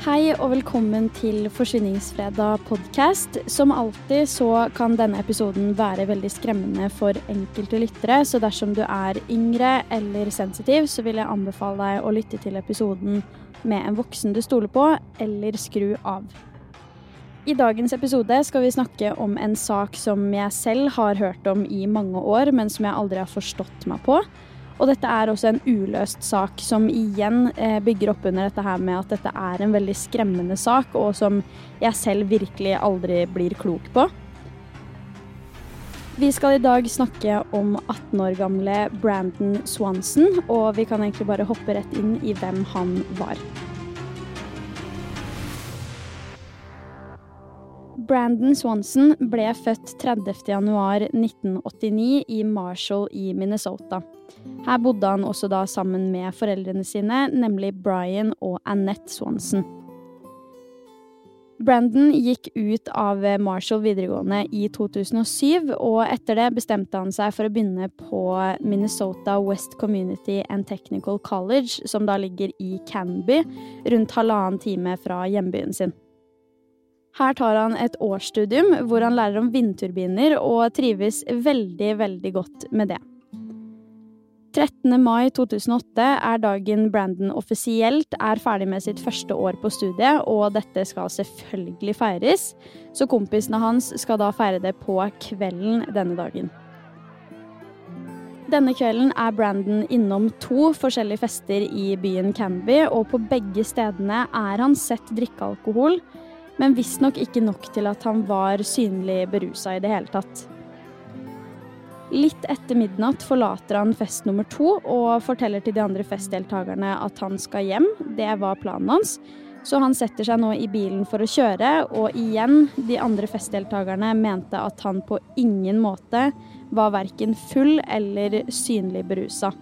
Hei og velkommen til Forsvinningsfredag podcast. Som alltid så kan denne episoden være veldig skremmende for enkelte lyttere, så dersom du er yngre eller sensitiv, så vil jeg anbefale deg å lytte til episoden med en voksen du stoler på, eller skru av. I dagens episode skal vi snakke om en sak som jeg selv har hørt om i mange år, men som jeg aldri har forstått meg på. Og dette er også en uløst sak som igjen eh, bygger opp under dette her med at dette er en veldig skremmende sak, og som jeg selv virkelig aldri blir klok på. Vi skal i dag snakke om 18 år gamle Brandon Swanson, og vi kan egentlig bare hoppe rett inn i hvem han var. Brandon Swanson ble født 30.1.1989 i Marshall i Minnesota. Her bodde han også da sammen med foreldrene sine, nemlig Brian og Annette Swanson. Brandon gikk ut av Marshall videregående i 2007, og etter det bestemte han seg for å begynne på Minnesota West Community and Technical College, som da ligger i Canby, rundt halvannen time fra hjembyen sin. Her tar han et årsstudium hvor han lærer om vindturbiner og trives veldig, veldig godt med det. 13. mai 2008 er dagen Brandon offisielt er ferdig med sitt første år på studiet, og dette skal selvfølgelig feires, så kompisene hans skal da feire det på kvelden denne dagen. Denne kvelden er Brandon innom to forskjellige fester i byen Canby, og på begge stedene er han sett drikke alkohol, men visstnok ikke nok til at han var synlig berusa i det hele tatt. Litt etter midnatt forlater han fest nummer to og forteller til de andre festdeltakerne at han skal hjem. Det var planen hans. Så han setter seg nå i bilen for å kjøre, og igjen, de andre festdeltakerne mente at han på ingen måte var verken full eller synlig berusa.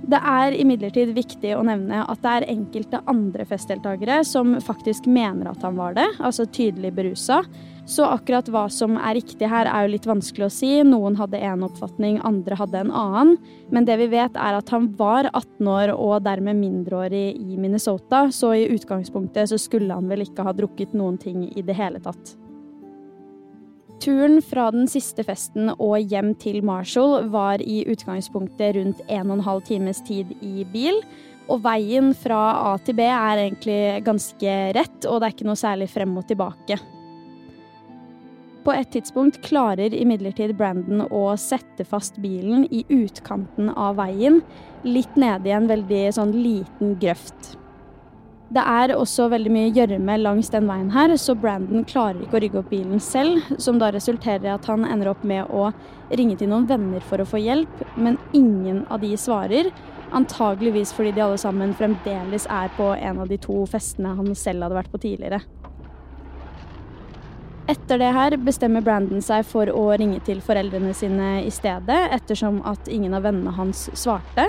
Det er imidlertid viktig å nevne at det er enkelte andre festdeltakere som faktisk mener at han var det, altså tydelig berusa. Så akkurat hva som er riktig her, er jo litt vanskelig å si. Noen hadde én oppfatning, andre hadde en annen. Men det vi vet, er at han var 18 år og dermed mindreårig i Minnesota, så i utgangspunktet så skulle han vel ikke ha drukket noen ting i det hele tatt. Turen fra den siste festen og hjem til Marshall var i utgangspunktet rundt 1 12 times tid i bil. Og veien fra A til B er egentlig ganske rett, og det er ikke noe særlig frem og tilbake. På et tidspunkt klarer imidlertid Brandon å sette fast bilen i utkanten av veien, litt nede i en veldig sånn liten grøft. Det er også veldig mye gjørme langs den veien her, så Brandon klarer ikke å rygge opp bilen selv, som da resulterer i at han ender opp med å ringe til noen venner for å få hjelp, men ingen av de svarer. Antageligvis fordi de alle sammen fremdeles er på en av de to festene han selv hadde vært på tidligere. Etter det her bestemmer Brandon seg for å ringe til foreldrene sine i stedet, ettersom at ingen av vennene hans svarte.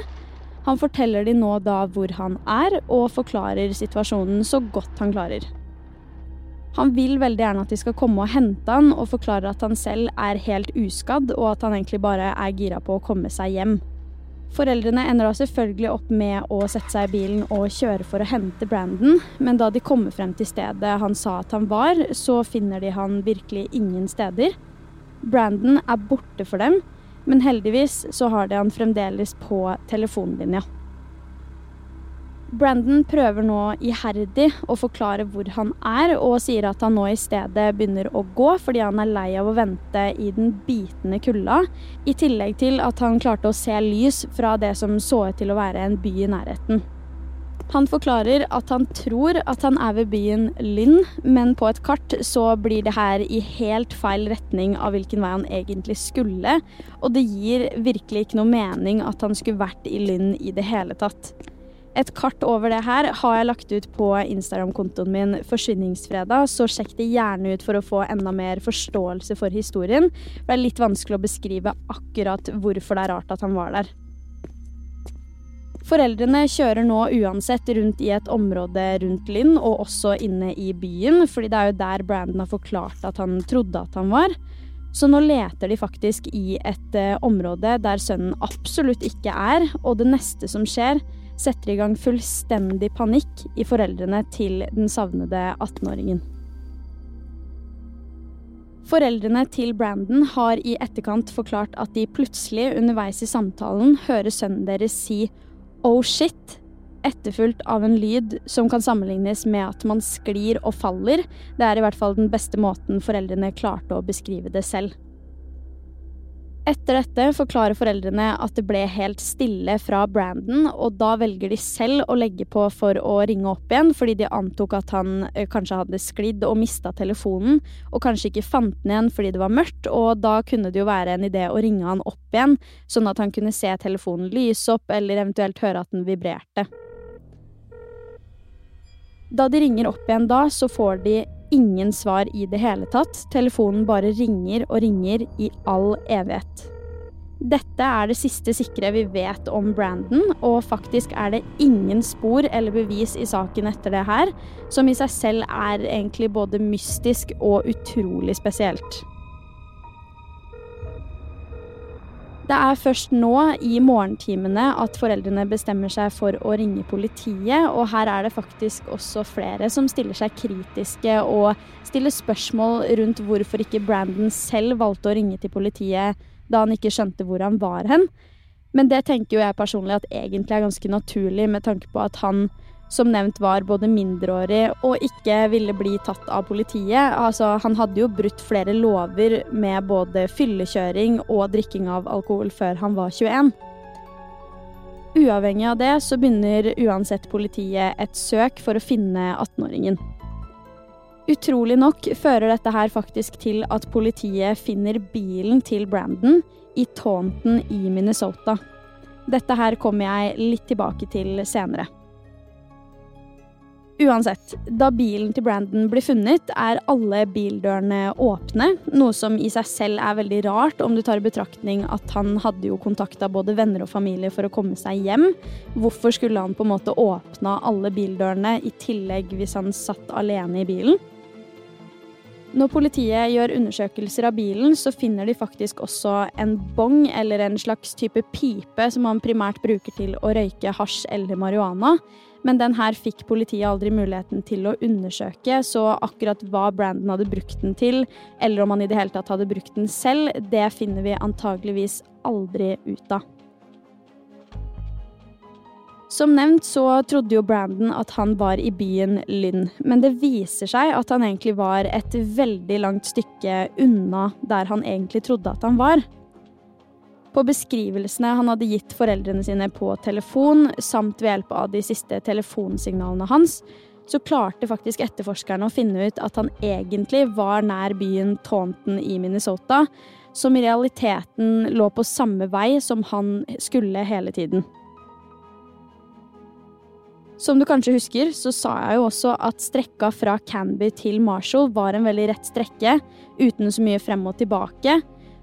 Han forteller de nå da hvor han er, og forklarer situasjonen så godt han klarer. Han vil veldig gjerne at de skal komme og hente han, og forklarer at han selv er helt uskadd, og at han egentlig bare er gira på å komme seg hjem. Foreldrene ender da selvfølgelig opp med å sette seg i bilen og kjøre for å hente Brandon, men da de kommer frem til stedet han sa at han var, så finner de han virkelig ingen steder. Brandon er borte for dem, men heldigvis så har de han fremdeles på telefonlinja. Brandon prøver nå iherdig å forklare hvor han er, og sier at han nå i stedet begynner å gå fordi han er lei av å vente i den bitende kulda, i tillegg til at han klarte å se lys fra det som så ut til å være en by i nærheten. Han forklarer at han tror at han er ved byen Lynn, men på et kart så blir det her i helt feil retning av hvilken vei han egentlig skulle, og det gir virkelig ikke noe mening at han skulle vært i Lynn i det hele tatt. Et kart over det her har jeg lagt ut på Instagram-kontoen min Forsvinningsfredag, så sjekk det gjerne ut for å få enda mer forståelse for historien. Det er litt vanskelig å beskrive akkurat hvorfor det er rart at han var der. Foreldrene kjører nå uansett rundt i et område rundt Lynn, og også inne i byen, fordi det er jo der Brandon har forklart at han trodde at han var. Så nå leter de faktisk i et uh, område der sønnen absolutt ikke er, og det neste som skjer, setter i gang fullstendig panikk i foreldrene til den savnede 18-åringen. Foreldrene til Brandon har i etterkant forklart at de plutselig underveis i samtalen hører sønnen deres si oh shit, etterfulgt av en lyd som kan sammenlignes med at man sklir og faller. Det er i hvert fall den beste måten foreldrene klarte å beskrive det selv. Etter dette forklarer foreldrene at det ble helt stille fra Brandon, og da velger de selv å legge på for å ringe opp igjen, fordi de antok at han eh, kanskje hadde sklidd og mista telefonen, og kanskje ikke fant den igjen fordi det var mørkt, og da kunne det jo være en idé å ringe han opp igjen, sånn at han kunne se telefonen lyse opp, eller eventuelt høre at den vibrerte. Da de ringer opp igjen da, så får de ingen svar i det hele tatt. Telefonen bare ringer og ringer i all evighet. Dette er det siste sikre vi vet om Brandon, og faktisk er det ingen spor eller bevis i saken etter det her, som i seg selv er egentlig både mystisk og utrolig spesielt. Det er først nå, i morgentimene, at foreldrene bestemmer seg for å ringe politiet. Og her er det faktisk også flere som stiller seg kritiske og stiller spørsmål rundt hvorfor ikke Brandon selv valgte å ringe til politiet da han ikke skjønte hvor han var hen. Men det tenker jo jeg personlig at egentlig er ganske naturlig, med tanke på at han som nevnt var både mindreårig og ikke ville bli tatt av politiet. Altså, han hadde jo brutt flere lover med både fyllekjøring og drikking av alkohol før han var 21. Uavhengig av det så begynner uansett politiet et søk for å finne 18-åringen. Utrolig nok fører dette her faktisk til at politiet finner bilen til Brandon i Taunton i Minnesota. Dette her kommer jeg litt tilbake til senere. Uansett, da bilen til Brandon blir funnet, er alle bildørene åpne, noe som i seg selv er veldig rart om du tar i betraktning at han hadde jo kontakta både venner og familie for å komme seg hjem. Hvorfor skulle han på en måte åpna alle bildørene i tillegg hvis han satt alene i bilen? Når politiet gjør undersøkelser av bilen, så finner de faktisk også en bong, eller en slags type pipe som han primært bruker til å røyke hasj eller marihuana. Men den her fikk politiet aldri muligheten til å undersøke, så akkurat hva Brandon hadde brukt den til, eller om han i det hele tatt hadde brukt den selv, det finner vi antageligvis aldri ut av. Som nevnt så trodde jo Brandon at han var i byen Lynn, men det viser seg at han egentlig var et veldig langt stykke unna der han egentlig trodde at han var. På beskrivelsene han hadde gitt foreldrene sine på telefon, samt ved hjelp av de siste telefonsignalene hans, så klarte faktisk etterforskerne å finne ut at han egentlig var nær byen Taunton i Minnesota, som i realiteten lå på samme vei som han skulle hele tiden. Som du kanskje husker, så sa jeg jo også at strekka fra Canby til Marshall var en veldig rett strekke, uten så mye frem og tilbake.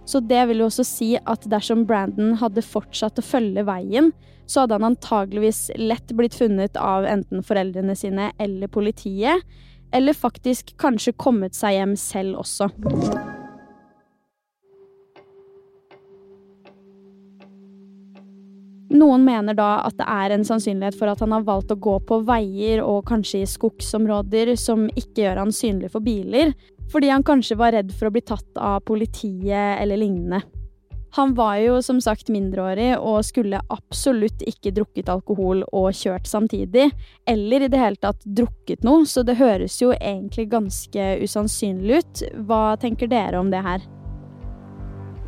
Så det vil jo også si at dersom Brandon hadde fortsatt å følge veien, så hadde han antageligvis lett blitt funnet av enten foreldrene sine eller politiet, eller faktisk kanskje kommet seg hjem selv også. Noen mener da at det er en sannsynlighet for at han har valgt å gå på veier og kanskje i skogsområder som ikke gjør han synlig for biler, fordi han kanskje var redd for å bli tatt av politiet eller lignende. Han var jo som sagt mindreårig og skulle absolutt ikke drukket alkohol og kjørt samtidig, eller i det hele tatt drukket noe, så det høres jo egentlig ganske usannsynlig ut. Hva tenker dere om det her?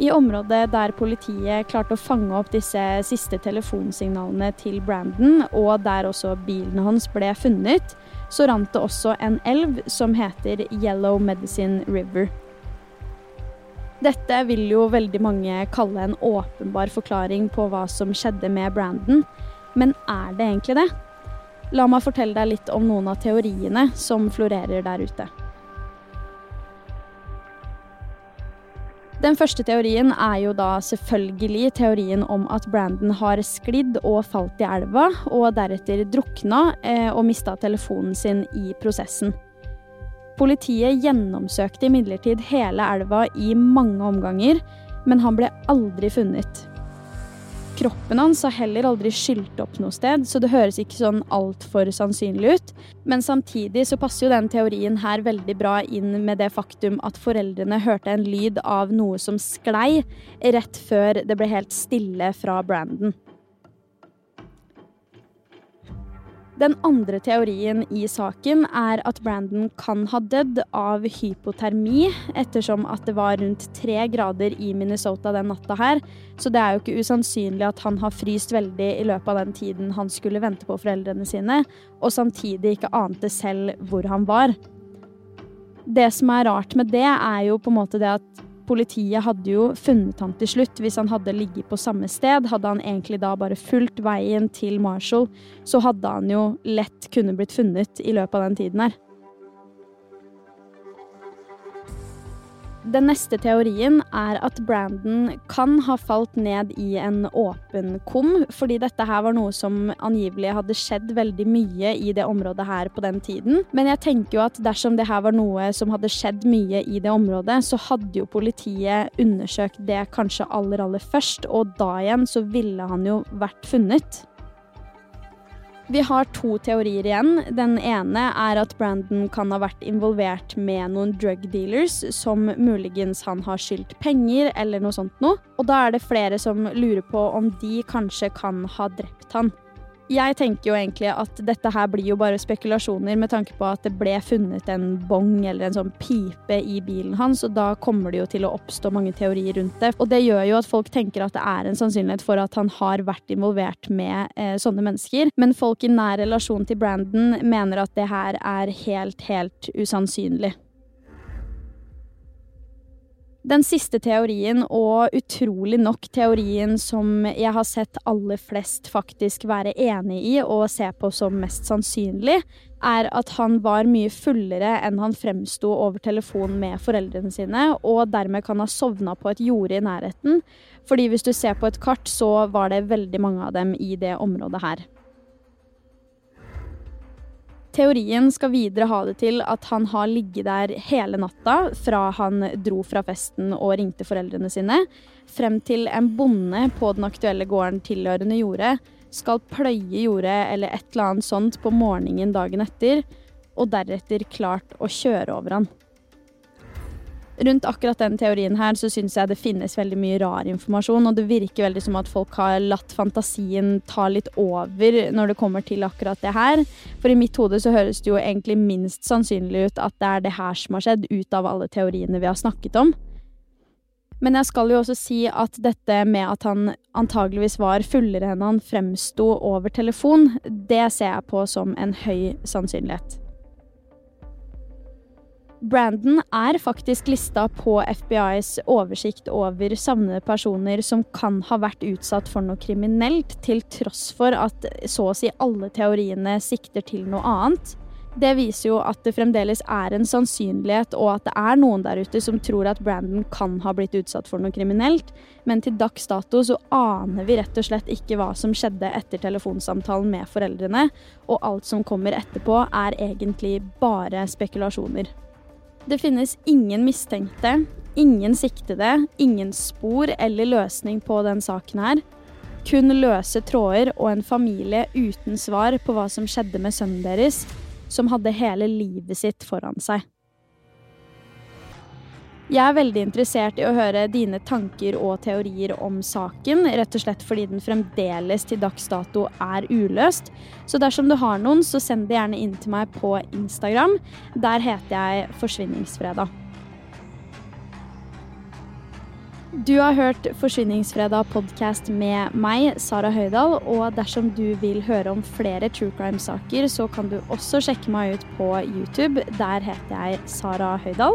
I området der politiet klarte å fange opp disse siste telefonsignalene til Brandon, og der også bilene hans ble funnet, så rant det også en elv som heter Yellow Medicine River. Dette vil jo veldig mange kalle en åpenbar forklaring på hva som skjedde med Brandon, men er det egentlig det? La meg fortelle deg litt om noen av teoriene som florerer der ute. Den første teorien er jo da selvfølgelig teorien om at Brandon har sklidd og falt i elva, og deretter drukna eh, og mista telefonen sin i prosessen. Politiet gjennomsøkte imidlertid hele elva i mange omganger, men han ble aldri funnet. Kroppen hans har heller aldri skylt opp noe sted, så det høres ikke sånn altfor sannsynlig ut. Men samtidig så passer jo den teorien her veldig bra inn med det faktum at foreldrene hørte en lyd av noe som sklei rett før det ble helt stille fra Brandon. Den andre teorien i saken er at Brandon kan ha dødd av hypotermi, ettersom at det var rundt tre grader i Minnesota den natta her. Så det er jo ikke usannsynlig at han har fryst veldig i løpet av den tiden han skulle vente på foreldrene sine, og samtidig ikke ante selv hvor han var. Det som er rart med det, er jo på en måte det at Politiet hadde jo funnet han til slutt. Hvis han hadde ligget på samme sted, hadde han egentlig da bare fulgt veien til Marshall, så hadde han jo lett kunne blitt funnet i løpet av den tiden her. Den neste teorien er at Brandon kan ha falt ned i en åpen kum, fordi dette her var noe som angivelig hadde skjedd veldig mye i det området her på den tiden. Men jeg tenker jo at dersom det her var noe som hadde skjedd mye i det området, så hadde jo politiet undersøkt det kanskje aller, aller først, og da igjen så ville han jo vært funnet. Vi har to teorier igjen. Den ene er at Brandon kan ha vært involvert med noen drug dealers som muligens han har skyldt penger eller noe sånt noe. Og da er det flere som lurer på om de kanskje kan ha drept han. Jeg tenker jo egentlig at dette her blir jo bare spekulasjoner med tanke på at det ble funnet en bong eller en sånn pipe i bilen hans, og da kommer det jo til å oppstå mange teorier rundt det. Og det gjør jo at folk tenker at det er en sannsynlighet for at han har vært involvert med eh, sånne mennesker. Men folk i nær relasjon til Brandon mener at det her er helt, helt usannsynlig. Den siste teorien, og utrolig nok teorien som jeg har sett aller flest faktisk være enig i og se på som mest sannsynlig, er at han var mye fullere enn han fremsto over telefon med foreldrene sine, og dermed kan ha sovna på et jorde i nærheten. Fordi hvis du ser på et kart, så var det veldig mange av dem i det området her. Teorien skal videre ha det til at han har ligget der hele natta fra han dro fra festen og ringte foreldrene sine, frem til en bonde på den aktuelle gården tilhørende jordet skal pløye jordet eller et eller annet sånt på morgenen dagen etter, og deretter klart å kjøre over han rundt akkurat den teorien her så syns jeg det finnes veldig mye rar informasjon, og det virker veldig som at folk har latt fantasien ta litt over når det kommer til akkurat det her. For i mitt hode så høres det jo egentlig minst sannsynlig ut at det er det her som har skjedd, ut av alle teoriene vi har snakket om. Men jeg skal jo også si at dette med at han antageligvis var fullere enn han fremsto over telefon, det ser jeg på som en høy sannsynlighet. Brandon er faktisk lista på FBIs oversikt over savnede personer som kan ha vært utsatt for noe kriminelt, til tross for at så å si alle teoriene sikter til noe annet. Det viser jo at det fremdeles er en sannsynlighet, og at det er noen der ute som tror at Brandon kan ha blitt utsatt for noe kriminelt, men til dags dato så aner vi rett og slett ikke hva som skjedde etter telefonsamtalen med foreldrene, og alt som kommer etterpå er egentlig bare spekulasjoner. Det finnes ingen mistenkte, ingen siktede, ingen spor eller løsning på den saken her. Kun løse tråder og en familie uten svar på hva som skjedde med sønnen deres, som hadde hele livet sitt foran seg. Jeg er veldig interessert i å høre dine tanker og teorier om saken, rett og slett fordi den fremdeles til dags dato er uløst. Så dersom du har noen, så send det gjerne inn til meg på Instagram. Der heter jeg Forsvinningsfredag. Du har hørt Forsvinningsfredag podkast med meg, Sara Høydahl. Og dersom du vil høre om flere true crime-saker, så kan du også sjekke meg ut på YouTube. Der heter jeg Sara Høydahl.